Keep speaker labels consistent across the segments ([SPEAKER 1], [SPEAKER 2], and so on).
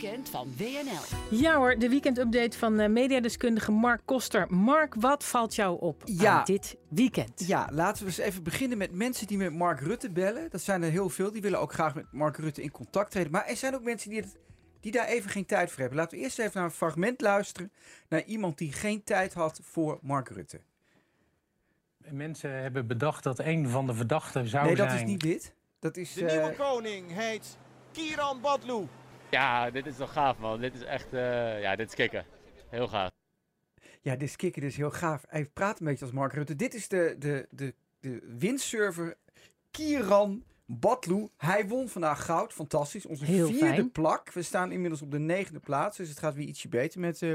[SPEAKER 1] weekend van WNL.
[SPEAKER 2] Ja hoor, de weekendupdate van uh, mediadeskundige Mark Koster. Mark, wat valt jou op
[SPEAKER 3] Ja.
[SPEAKER 2] aan dit weekend?
[SPEAKER 3] Ja, laten we eens even beginnen met mensen die met Mark Rutte bellen. Dat zijn er heel veel. Die willen ook graag met Mark Rutte in contact treden. Maar er zijn ook mensen die, het, die daar even geen tijd voor hebben. Laten we eerst even naar een fragment luisteren. Naar iemand die geen tijd had voor Mark Rutte.
[SPEAKER 4] Mensen hebben bedacht dat een van de verdachten zou
[SPEAKER 3] nee, dat
[SPEAKER 4] zijn.
[SPEAKER 3] is niet dit. Dat is.
[SPEAKER 5] De
[SPEAKER 3] eh,
[SPEAKER 5] nieuwe koning heet Kiran Badlu.
[SPEAKER 6] Ja, dit is toch gaaf man. Dit is echt, eh, ja, dit is kicken. Heel gaaf.
[SPEAKER 3] Ja, dit is kikker, dit is heel gaaf. Hij praat een beetje als Mark Rutte. Dit is de, de, de, de windsurfer Kiran Batlu. Hij won vandaag goud. Fantastisch. Onze
[SPEAKER 2] Heel
[SPEAKER 3] vierde
[SPEAKER 2] fijn.
[SPEAKER 3] plak. We staan inmiddels op de negende plaats. Dus het gaat weer ietsje beter met eh,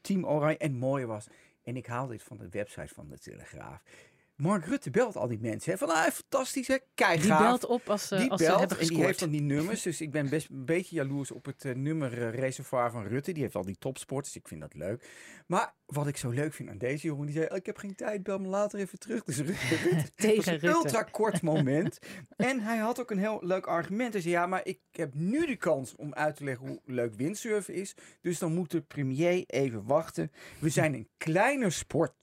[SPEAKER 3] Team Oranje. En het mooie was, en ik haal dit van de website van de Telegraaf. Mark Rutte belt al die mensen. Hè, van, ah, fantastisch hè, kei
[SPEAKER 2] Die belt op als, ze
[SPEAKER 3] Die
[SPEAKER 2] als ze
[SPEAKER 3] belt
[SPEAKER 2] hebben
[SPEAKER 3] en die heeft dan die nummers. Dus ik ben best een beetje jaloers op het nummer eh, reservoir van Rutte. Die heeft al die topsports, dus ik vind dat leuk. Maar wat ik zo leuk vind aan deze jongen, die zei... "Oh, ik heb geen tijd, bel me later even terug. Dus Rutte, Rutte
[SPEAKER 2] Tegen
[SPEAKER 3] was een
[SPEAKER 2] Rutte.
[SPEAKER 3] ultra kort moment. en hij had ook een heel leuk argument. Hij zei, ja, maar ik heb nu de kans om uit te leggen hoe leuk windsurfen is. Dus dan moet de premier even wachten. We zijn een kleiner sport.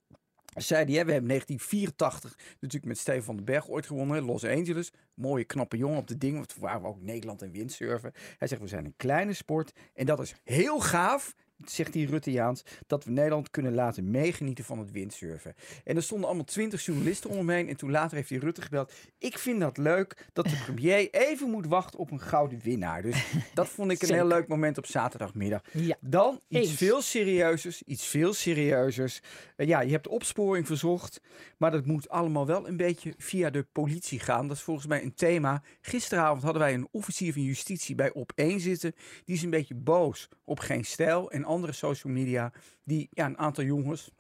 [SPEAKER 3] Hij, hè, we hebben 1984 natuurlijk met Steven van den Berg ooit gewonnen. Los Angeles. Mooie, knappe jongen op de ding. Waren we ook Nederland en windsurfen. Hij zegt, we zijn een kleine sport. En dat is heel gaaf, zegt die Ruttejaans, dat we Nederland kunnen laten meegenieten van het windsurfen. En er stonden allemaal twintig journalisten om hem heen. En toen later heeft hij Rutte gebeld. Ik vind dat leuk dat de premier even moet wachten op een gouden winnaar. Dus dat vond ik een heel leuk moment op zaterdagmiddag.
[SPEAKER 2] Ja.
[SPEAKER 3] Dan iets
[SPEAKER 2] Eens.
[SPEAKER 3] veel serieuzers. Iets veel serieuzers. Eh, ja, je hebt opsporing verzocht. Maar dat moet allemaal wel een beetje via de politie gaan. Dat is volgens mij een thema. Gisteravond hadden wij een officier van justitie bij Op1 zitten. Die is een beetje boos op Geen Stijl en andere social media. Die ja, een aantal jongens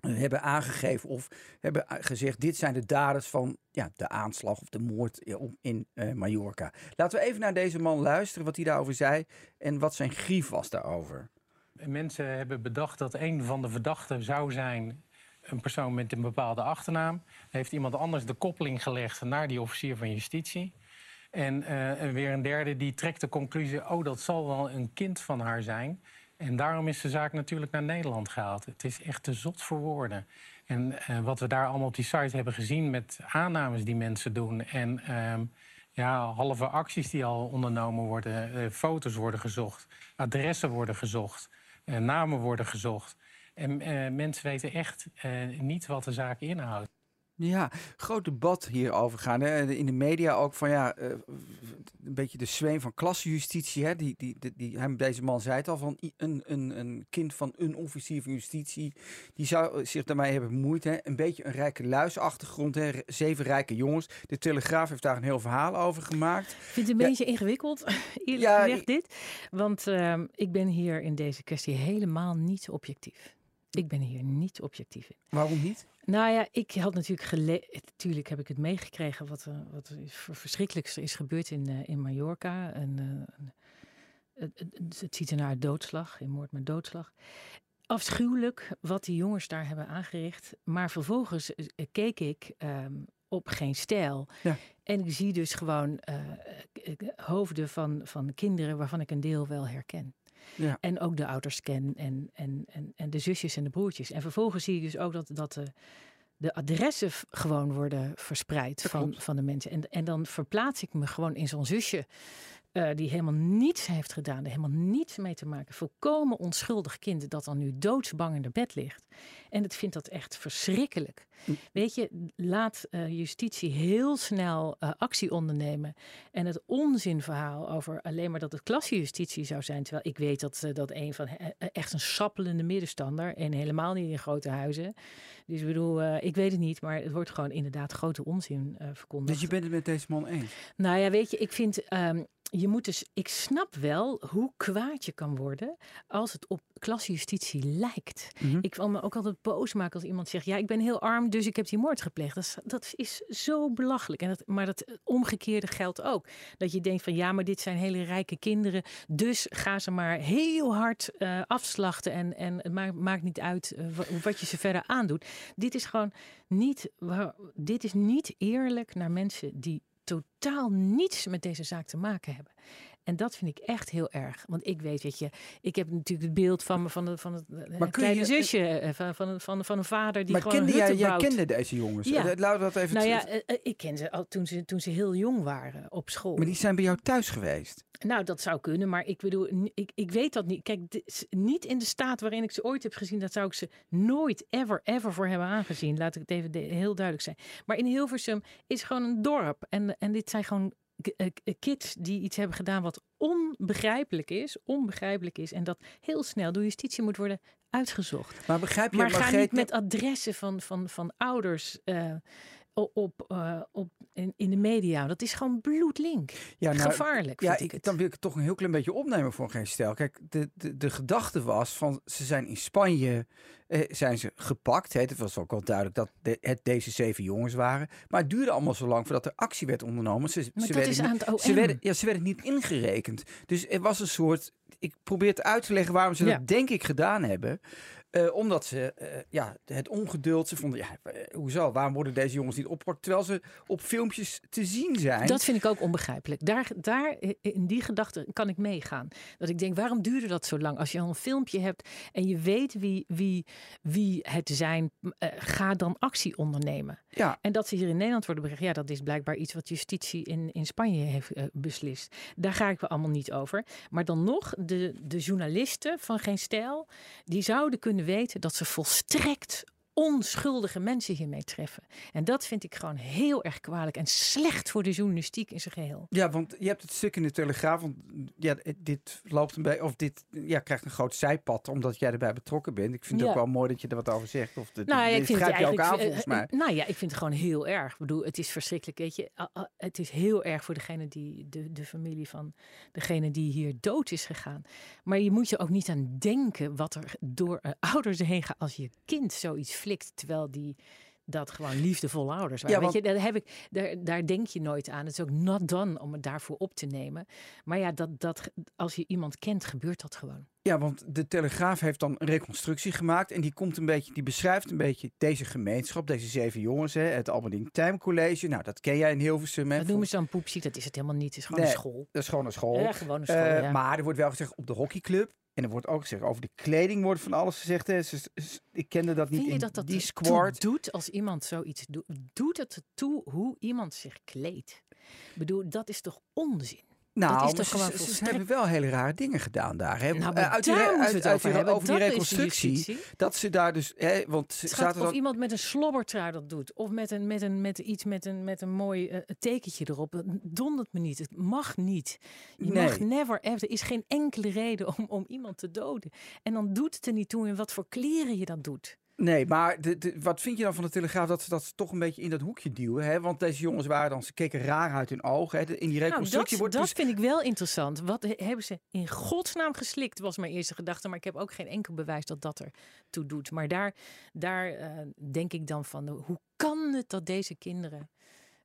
[SPEAKER 3] eh, hebben aangegeven of hebben gezegd... dit zijn de daders van ja, de aanslag of de moord eh, in eh, Mallorca. Laten we even naar deze man luisteren wat hij daarover zei... en wat zijn grief was daarover.
[SPEAKER 4] Mensen hebben bedacht dat een van de verdachten zou zijn een persoon met een bepaalde achternaam. Heeft iemand anders de koppeling gelegd naar die officier van justitie. En, en weer een derde die trekt de conclusie: oh, dat zal wel een kind van haar zijn. En daarom is de zaak natuurlijk naar Nederland gehaald. Het is echt te zot voor woorden. En eh, wat we daar allemaal op die site hebben gezien met aannames die mensen doen. En ehm, ja, halve acties die al ondernomen worden. eh, foto's worden gezocht, adressen worden gezocht, eh, namen worden gezocht. En mensen weten echt niet wat de zaak inhoudt.
[SPEAKER 3] Ja, groot debat hierover gaan. Hè. In de media ook van ja, eh, een beetje de zweem van klassenjustitie. Hè. Die, die, die, die, hem, deze man zei het al, van een, een, een kind van een officier van justitie. Die zou zich daarmee hebben bemoeid. Hè. Een beetje een rijke luisachtergrond. Hè. Zeven rijke jongens. De Telegraaf heeft daar een heel verhaal over gemaakt.
[SPEAKER 2] Ik vind het een
[SPEAKER 3] Ja.
[SPEAKER 2] beetje ingewikkeld, eerlijk
[SPEAKER 3] Ja,
[SPEAKER 2] gezegd, dit. Want ehm, ik ben hier in deze kwestie helemaal niet objectief. Ik ben hier niet objectief in.
[SPEAKER 3] Waarom niet?
[SPEAKER 2] Nou ja, ik had natuurlijk gele... Natuurlijk heb ik het meegekregen wat, er- wat er is voor verschrikkelijks is gebeurd in, eh, in Mallorca. En, eh, het, het, het ziet er naar doodslag, in moord met doodslag. Afschuwelijk wat die jongens daar hebben aangericht. Maar vervolgens keek ik ehm, op geen stijl.
[SPEAKER 3] Ja.
[SPEAKER 2] En ik zie dus gewoon hoofden van, van kinderen waarvan ik een deel wel herken.
[SPEAKER 3] Ja.
[SPEAKER 2] En ook de ouders ken en, en, en, en de zusjes en de broertjes. En vervolgens zie ik dus ook dat, dat de, de adressen gewoon worden verspreid
[SPEAKER 3] Dat
[SPEAKER 2] van,
[SPEAKER 3] klopt.
[SPEAKER 2] van de mensen. En, en dan verplaats ik me gewoon in zo'n zusje eh, die helemaal niets heeft gedaan, er helemaal niets mee te maken. Volkomen onschuldig kind dat dan nu doodsbang in de bed ligt. En het vindt dat echt verschrikkelijk.
[SPEAKER 3] Hm.
[SPEAKER 2] Weet je, laat eh, justitie heel snel eh, actie ondernemen. En het onzinverhaal over alleen maar dat het klassejustitie zou zijn. Terwijl ik weet dat, dat een van echt een sappelende middenstander. En helemaal niet in grote huizen. Dus ik bedoel, ik weet het niet. Maar het wordt gewoon inderdaad grote onzin verkondigd.
[SPEAKER 3] Dus je bent het met deze man eens?
[SPEAKER 2] Nou ja, weet je, ik vind. ehm, je moet dus, ik snap wel hoe kwaad je kan worden als het op klasjustitie lijkt.
[SPEAKER 3] Mhm.
[SPEAKER 2] Ik wil me ook altijd boos maken als iemand zegt: Ja, ik ben heel arm, dus ik heb die moord gepleegd. Dat is, dat is zo belachelijk. En dat, maar dat omgekeerde geldt ook. Dat je denkt: van ja, maar dit zijn hele rijke kinderen, dus ga ze maar heel hard eh, afslachten. En, en het maakt, maakt niet uit eh, wa- wat je ze verder aandoet. Dit is gewoon niet, dit is niet eerlijk naar mensen die totaal niets met deze zaak te maken hebben. En dat vind ik echt heel erg. Want ik weet, weet je, ik heb natuurlijk het beeld van, me, van, het, van het eh,
[SPEAKER 3] Maar je-
[SPEAKER 2] kleine zusje, eh, van, van, van, van een vader die
[SPEAKER 3] maar
[SPEAKER 2] gewoon
[SPEAKER 3] kende jij, jij kende deze jongens?
[SPEAKER 2] Ja.
[SPEAKER 3] Eh, Laten we dat even
[SPEAKER 2] Nou ja, eh, eh, ik ken ze al toen ze, toen ze heel jong waren op school.
[SPEAKER 3] Maar die zijn bij jou thuis geweest.
[SPEAKER 2] Nou, dat zou kunnen, maar ik bedoel, ik, ik weet dat niet. Kijk, niet in de staat waarin ik ze ooit heb gezien, dat zou ik ze nooit, ever, ever voor hebben aangezien. Laat ik het even de- heel duidelijk zijn. Maar in Hilversum is gewoon een dorp. En, en dit zijn gewoon eh, kids die iets hebben gedaan wat onbegrijpelijk is. Onbegrijpelijk is. En dat heel snel door justitie moet worden uitgezocht.
[SPEAKER 3] Maar begrijp je,
[SPEAKER 2] Maar ga
[SPEAKER 3] Margreet,
[SPEAKER 2] niet met adressen van, van, van ouders eh, op, eh, op, in, in de media. Dat is gewoon bloedlink.
[SPEAKER 3] ja, nou,
[SPEAKER 2] Gevaarlijk,
[SPEAKER 3] Ja,
[SPEAKER 2] ik het.
[SPEAKER 3] dan wil ik het toch een heel klein beetje opnemen voor geen stel. Kijk, de, de, de gedachte was van ze zijn in Spanje eh, zijn ze gepakt. Hè. Het was ook wel duidelijk dat de- het deze zeven jongens waren. Maar het duurde allemaal zo lang voordat er actie werd ondernomen. Ze,
[SPEAKER 2] Maar
[SPEAKER 3] ze
[SPEAKER 2] dat
[SPEAKER 3] werden
[SPEAKER 2] is aan het OM.
[SPEAKER 3] Ze werden, ja, ze werden niet ingerekend. Dus er was een soort. Ik probeer het uit te leggen waarom ze
[SPEAKER 2] Ja.
[SPEAKER 3] dat denk ik gedaan hebben. Eh, omdat ze eh, ja, het ongeduld, ze vonden, ja, eh, hoezo, waarom worden deze jongens niet opgepakt terwijl ze op filmpjes te zien zijn?
[SPEAKER 2] Dat vind ik ook onbegrijpelijk. Daar, daar, in die gedachte kan ik meegaan. Dat ik denk, waarom duurde dat zo lang? Als je al een filmpje hebt en je weet wie, wie, wie het zijn, ga dan actie ondernemen.
[SPEAKER 3] Ja,
[SPEAKER 2] En dat ze hier in Nederland worden bericht, ja, dat is blijkbaar iets wat justitie in, in Spanje heeft beslist. Daar ga ik wel allemaal niet over. Maar dan nog, de, de journalisten van Geen Stijl, die zouden kunnen weten dat ze volstrekt onschuldige mensen hiermee treffen. En dat vind ik gewoon heel erg kwalijk en slecht voor de journalistiek in zijn geheel.
[SPEAKER 3] Ja, want je hebt het stuk in de Telegraaf. Want ja, dit loopt een beetje. Of dit ja, krijgt een groot zijpad. omdat jij erbij betrokken bent. Ik vind het ook wel mooi dat je er wat over zegt. Of de,
[SPEAKER 2] Nou ja, ik vind het
[SPEAKER 3] je ook aan volgens
[SPEAKER 2] eh,
[SPEAKER 3] mij.
[SPEAKER 2] eh, Nou ja, ik vind het gewoon heel erg. Ik bedoel, het is verschrikkelijk. Weet je, het is heel erg voor degene die, de, de familie van degene die hier dood is gegaan. Maar je moet je ook niet aan denken wat er door eh, ouders heen gaat als je kind zoiets terwijl die dat gewoon liefdevolle ouders waren.
[SPEAKER 3] Ja,
[SPEAKER 2] Weet je, daar, heb ik, daar, daar denk je nooit aan. Het is ook not done om het daarvoor op te nemen. Maar ja, dat, dat, als je iemand kent, gebeurt dat gewoon.
[SPEAKER 3] Ja, want de Telegraaf heeft dan een reconstructie gemaakt. En die komt een beetje, die beschrijft een beetje deze gemeenschap, deze zeven jongens, hè, het Alberding Time College. Nou, dat ken jij in Hilversum. Hè,
[SPEAKER 2] Dat noemen ze dan poepsie. Dat is het helemaal niet. Het is gewoon
[SPEAKER 3] Nee,
[SPEAKER 2] een school.
[SPEAKER 3] Dat is gewoon een school.
[SPEAKER 2] Ja, gewoon een school.
[SPEAKER 3] Eh,
[SPEAKER 2] ja.
[SPEAKER 3] Maar er wordt wel gezegd op de hockeyclub. En er wordt ook gezegd over de kleding wordt van alles gezegd. Hè. Ik kende dat niet
[SPEAKER 2] Vind je dat dat
[SPEAKER 3] die squad.
[SPEAKER 2] toe doet als iemand zoiets doet? Doet het ertoe hoe iemand zich kleedt? Ik bedoel, dat is toch onzin?
[SPEAKER 3] Nou,
[SPEAKER 2] is
[SPEAKER 3] maar
[SPEAKER 2] toch
[SPEAKER 3] ze,
[SPEAKER 2] gewoon
[SPEAKER 3] ze- ze
[SPEAKER 2] volstrekt-
[SPEAKER 3] hebben wel hele rare dingen gedaan daar. Hè.
[SPEAKER 2] Nou,
[SPEAKER 3] Eh, uit die,
[SPEAKER 2] daar
[SPEAKER 3] uit,
[SPEAKER 2] over
[SPEAKER 3] die- over
[SPEAKER 2] Dat
[SPEAKER 3] reconstructie. Dat ze daar dus, hè, want zaten
[SPEAKER 2] of
[SPEAKER 3] dan,
[SPEAKER 2] iemand met een slobbertrui dat doet. Of met, een, met, een, met iets met een, met een mooi eh, tekentje erop. Dat Dondert me niet. Het mag niet. Je
[SPEAKER 3] Nee.
[SPEAKER 2] mag never ever. Er is geen enkele reden om, om iemand te doden. En dan doet het er niet toe in wat voor kleren je dat doet.
[SPEAKER 3] Nee, maar de, de- wat vind je dan van de Telegraaf dat ze dat toch een beetje in dat hoekje duwen? Hè? Want deze jongens waren dan, ze keken raar uit hun ogen. Hè? In die
[SPEAKER 2] Nou,
[SPEAKER 3] reconstructie
[SPEAKER 2] dat
[SPEAKER 3] wordt
[SPEAKER 2] dat
[SPEAKER 3] dus...
[SPEAKER 2] vind ik wel interessant. Wat he- hebben ze in godsnaam geslikt, was mijn eerste gedachte. Maar ik heb ook geen enkel bewijs dat dat er toe doet. Maar daar, daar eh, denk ik dan van, hoe kan het dat deze kinderen...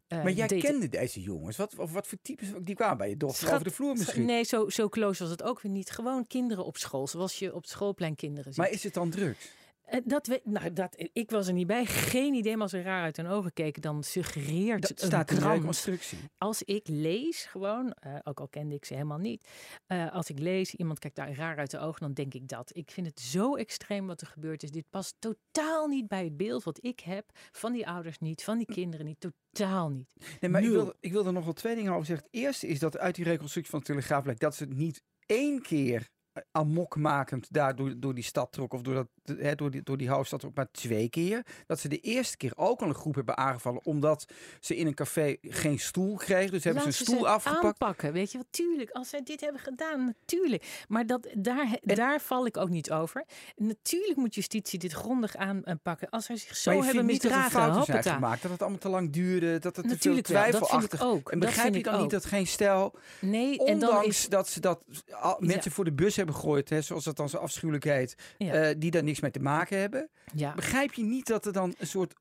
[SPEAKER 2] eh,
[SPEAKER 3] Maar jij kende deze jongens. Wat, of wat voor types, die kwamen bij je dochter
[SPEAKER 2] Schat-
[SPEAKER 3] over de vloer misschien.
[SPEAKER 2] Nee, zo, zo close was het ook weer niet. Gewoon kinderen op school, zoals je op schoolplein kinderen ziet.
[SPEAKER 3] Maar is het dan drugs?
[SPEAKER 2] Eh, dat weet, nou, dat, ik was er niet bij. Geen idee, maar als ze raar uit hun ogen keken, dan suggereert
[SPEAKER 3] Dat
[SPEAKER 2] het een
[SPEAKER 3] staat in de
[SPEAKER 2] krant.
[SPEAKER 3] reconstructie.
[SPEAKER 2] Als ik lees, gewoon, eh, ook al kende ik ze helemaal niet. eh, als ik lees, iemand kijkt daar raar uit de ogen, dan denk ik dat. Ik vind het zo extreem wat er gebeurd is. Dit past totaal niet bij het beeld wat ik heb van die ouders niet, van die kinderen niet. Totaal niet.
[SPEAKER 3] Nee, maar ik wil, ik wil er nog wel twee dingen over zeggen. Het eerste is dat uit die reconstructie van de Telegraaf blijkt dat ze het niet één keer amokmakend daar door, door die stad trok. Of door, dat, hè, door, die, door die hoofdstad trok, maar twee keer. Dat ze de eerste keer ook al een groep hebben aangevallen. Omdat ze in een café geen stoel kregen. Dus hebben ze een stoel afgepakt.
[SPEAKER 2] aanpakken, weet je wat? Tuurlijk, als zij dit hebben gedaan, natuurlijk. Maar dat, daar, daar val ik ook niet over. Natuurlijk moet justitie dit grondig aanpakken. Als zij zich zo
[SPEAKER 3] maar je
[SPEAKER 2] hebben
[SPEAKER 3] dat
[SPEAKER 2] misdragen,
[SPEAKER 3] fouten zijn gemaakt. Dat het allemaal te lang duurde. Dat het
[SPEAKER 2] Natuurlijk
[SPEAKER 3] te
[SPEAKER 2] wel,
[SPEAKER 3] veel
[SPEAKER 2] dat vind ik
[SPEAKER 3] twijfelachtig.
[SPEAKER 2] ook.
[SPEAKER 3] En
[SPEAKER 2] Dat
[SPEAKER 3] begrijp je
[SPEAKER 2] ik
[SPEAKER 3] dan niet dat geen stijl...
[SPEAKER 2] Nee, en dan
[SPEAKER 3] Ondanks
[SPEAKER 2] is...
[SPEAKER 3] dat ze dat al, mensen voor de bus hebben gegooid, hè, zoals dat dan zo afschuwelijk heet,
[SPEAKER 2] Ja.
[SPEAKER 3] eh, die daar niks mee te maken hebben.
[SPEAKER 2] Ja.
[SPEAKER 3] Begrijp je niet dat er dan een soort,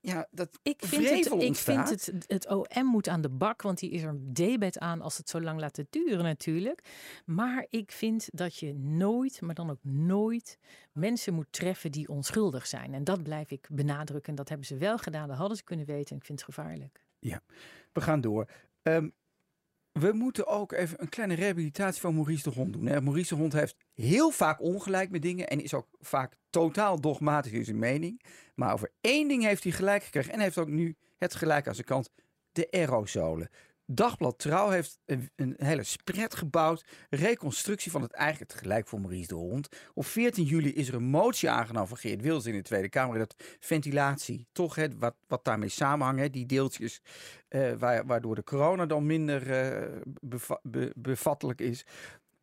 [SPEAKER 3] ja, dat
[SPEAKER 2] Ik vind, het, ik vind het, het OM moet aan de bak, want die is er debet aan als het zo lang laten duren natuurlijk. Maar ik vind dat je nooit, maar dan ook nooit, mensen moet treffen die onschuldig zijn. En dat blijf ik benadrukken. En dat hebben ze wel gedaan, dat hadden ze kunnen weten. En ik vind het gevaarlijk.
[SPEAKER 3] We gaan door. Ehm, we moeten ook even een kleine rehabilitatie van Maurice de Hond doen. Hè. Maurice de Hond heeft heel vaak ongelijk met dingen en is ook vaak totaal dogmatisch in zijn mening. Maar over één ding heeft hij gelijk gekregen en heeft ook nu het gelijk aan zijn kant. De aerosolen. Dagblad Trouw heeft een, hele spread gebouwd. Reconstructie van het eigenlijk gelijk voor Maurice de Hond. Op 14 juli is er een motie aangenomen van Geert Wilders in de Tweede Kamer. Dat ventilatie, toch wat, wat daarmee samenhangt. Die deeltjes eh, waar, waardoor de corona dan minder eh, beva- be- bevattelijk is.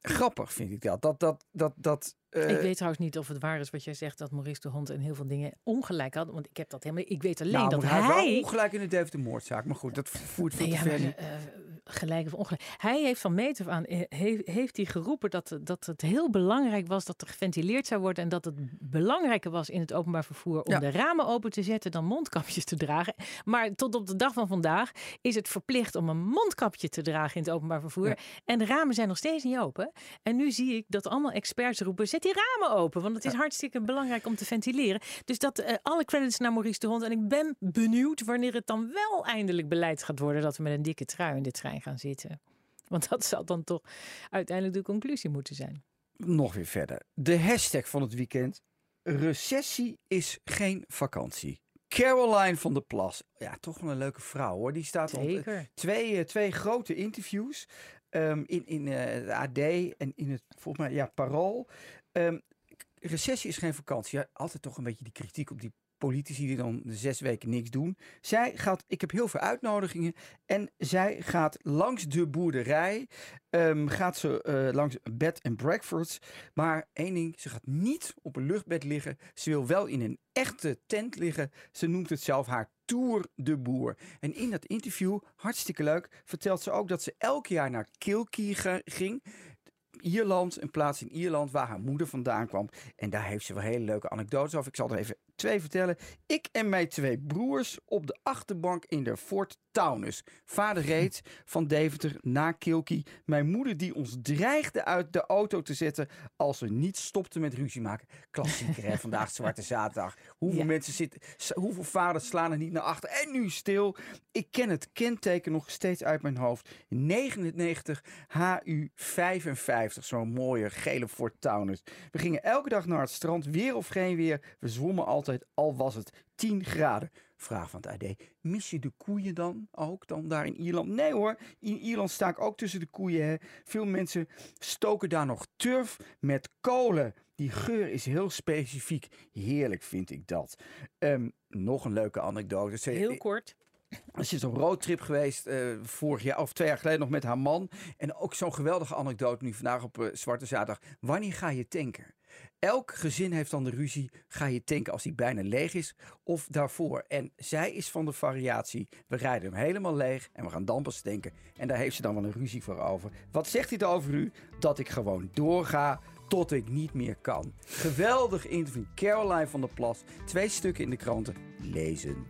[SPEAKER 3] Grappig vind ik dat. Dat, dat, dat, dat eh,
[SPEAKER 2] ik weet trouwens niet of het waar is wat jij zegt dat Maurice de Hond en heel veel dingen ongelijk had. Want ik heb dat helemaal. Ik weet alleen
[SPEAKER 3] nou,
[SPEAKER 2] dat
[SPEAKER 3] hij
[SPEAKER 2] hij.
[SPEAKER 3] wel ongelijk in de Deventer moordzaak. Maar goed, dat voert veel
[SPEAKER 2] Nee,
[SPEAKER 3] te
[SPEAKER 2] ja,
[SPEAKER 3] ver.
[SPEAKER 2] maar,
[SPEAKER 3] nu.
[SPEAKER 2] Gelijk of ongelijk. Hij heeft van meet af aan eh, he- heeft hij geroepen dat, dat het heel belangrijk was dat er geventileerd zou worden. En dat het belangrijker was in het openbaar vervoer om
[SPEAKER 3] Ja.
[SPEAKER 2] de ramen open te zetten dan mondkapjes te dragen. Maar tot op de dag van vandaag is het verplicht om een mondkapje te dragen in het openbaar vervoer.
[SPEAKER 3] Ja.
[SPEAKER 2] En de ramen zijn nog steeds niet open. En nu zie ik dat allemaal experts roepen: zet die ramen open. Want het is hartstikke belangrijk om te ventileren. Dus dat eh, alle credits naar Maurice de Hond. En ik ben benieuwd wanneer het dan wel eindelijk beleid gaat worden dat we met een dikke trui in de trein gaan zitten. Want dat zal dan toch uiteindelijk de conclusie moeten zijn.
[SPEAKER 3] nog weer verder. De hashtag van het weekend. Recessie is geen vakantie. Caroline van der Plas. Ja, toch wel een leuke vrouw hoor. Die staat op
[SPEAKER 2] Zeker.
[SPEAKER 3] twee, eh, twee grote interviews. ehm, in in eh, de AD en in het, volgens mij, ja, Parool. Ehm, recessie is geen vakantie. Ja, altijd toch een beetje die kritiek op die politici die dan zes weken niks doen. Zij gaat, ik heb heel veel uitnodigingen. En zij gaat langs de boerderij. ehm, gaat ze eh, langs bed en breakfasts. Maar één ding, ze gaat niet op een luchtbed liggen. Ze wil wel in een echte tent liggen. Ze noemt het zelf haar Tour de Boer. En in dat interview, hartstikke leuk, vertelt ze ook dat ze elk jaar naar Kilkee ga- ging. Ierland, een plaats in Ierland waar haar moeder vandaan kwam. En daar heeft ze wel hele leuke anekdotes over. Ik zal er even twee vertellen. Ik en mijn twee broers op de achterbank in de Fort Taunus. Vader reed van Deventer naar Kilkee. Mijn moeder die ons dreigde uit de auto te zetten als we niet stopten met ruzie maken. Klassieker hè, vandaag Zwarte Zaterdag. Hoeveel
[SPEAKER 2] Ja.
[SPEAKER 3] mensen zitten, hoeveel vaders slaan er niet naar achter en nu stil. Ik ken het kenteken nog steeds uit mijn hoofd. 99 HU 55, zo'n mooie gele Fort Taunus. We gingen elke dag naar het strand, weer of geen weer. We zwommen altijd, al was het 10 graden. Vraag van het AD. Mis je de koeien dan ook dan daar in Ierland? Nee hoor, in Ierland sta ik ook tussen de koeien. Hè. Veel mensen stoken daar nog turf met kolen. Die geur is heel specifiek. Heerlijk vind ik dat. Ehm, nog een leuke anekdote.
[SPEAKER 2] Heel kort.
[SPEAKER 3] Ze is op roadtrip geweest eh, vorig jaar of twee jaar geleden nog met haar man. En ook zo'n geweldige anekdote nu vandaag op eh, Zwarte Zaterdag. Wanneer ga je tanken? Elk gezin heeft dan de ruzie. Ga je tanken als hij bijna leeg is of daarvoor? En zij is van de variatie. We rijden hem helemaal leeg en we gaan dan pas tanken. En daar heeft ze dan wel een ruzie voor over. Wat zegt hij over u? Dat ik gewoon doorga tot ik niet meer kan. Geweldig interview. Caroline van der Plas. Twee stukken in de kranten. Lezen.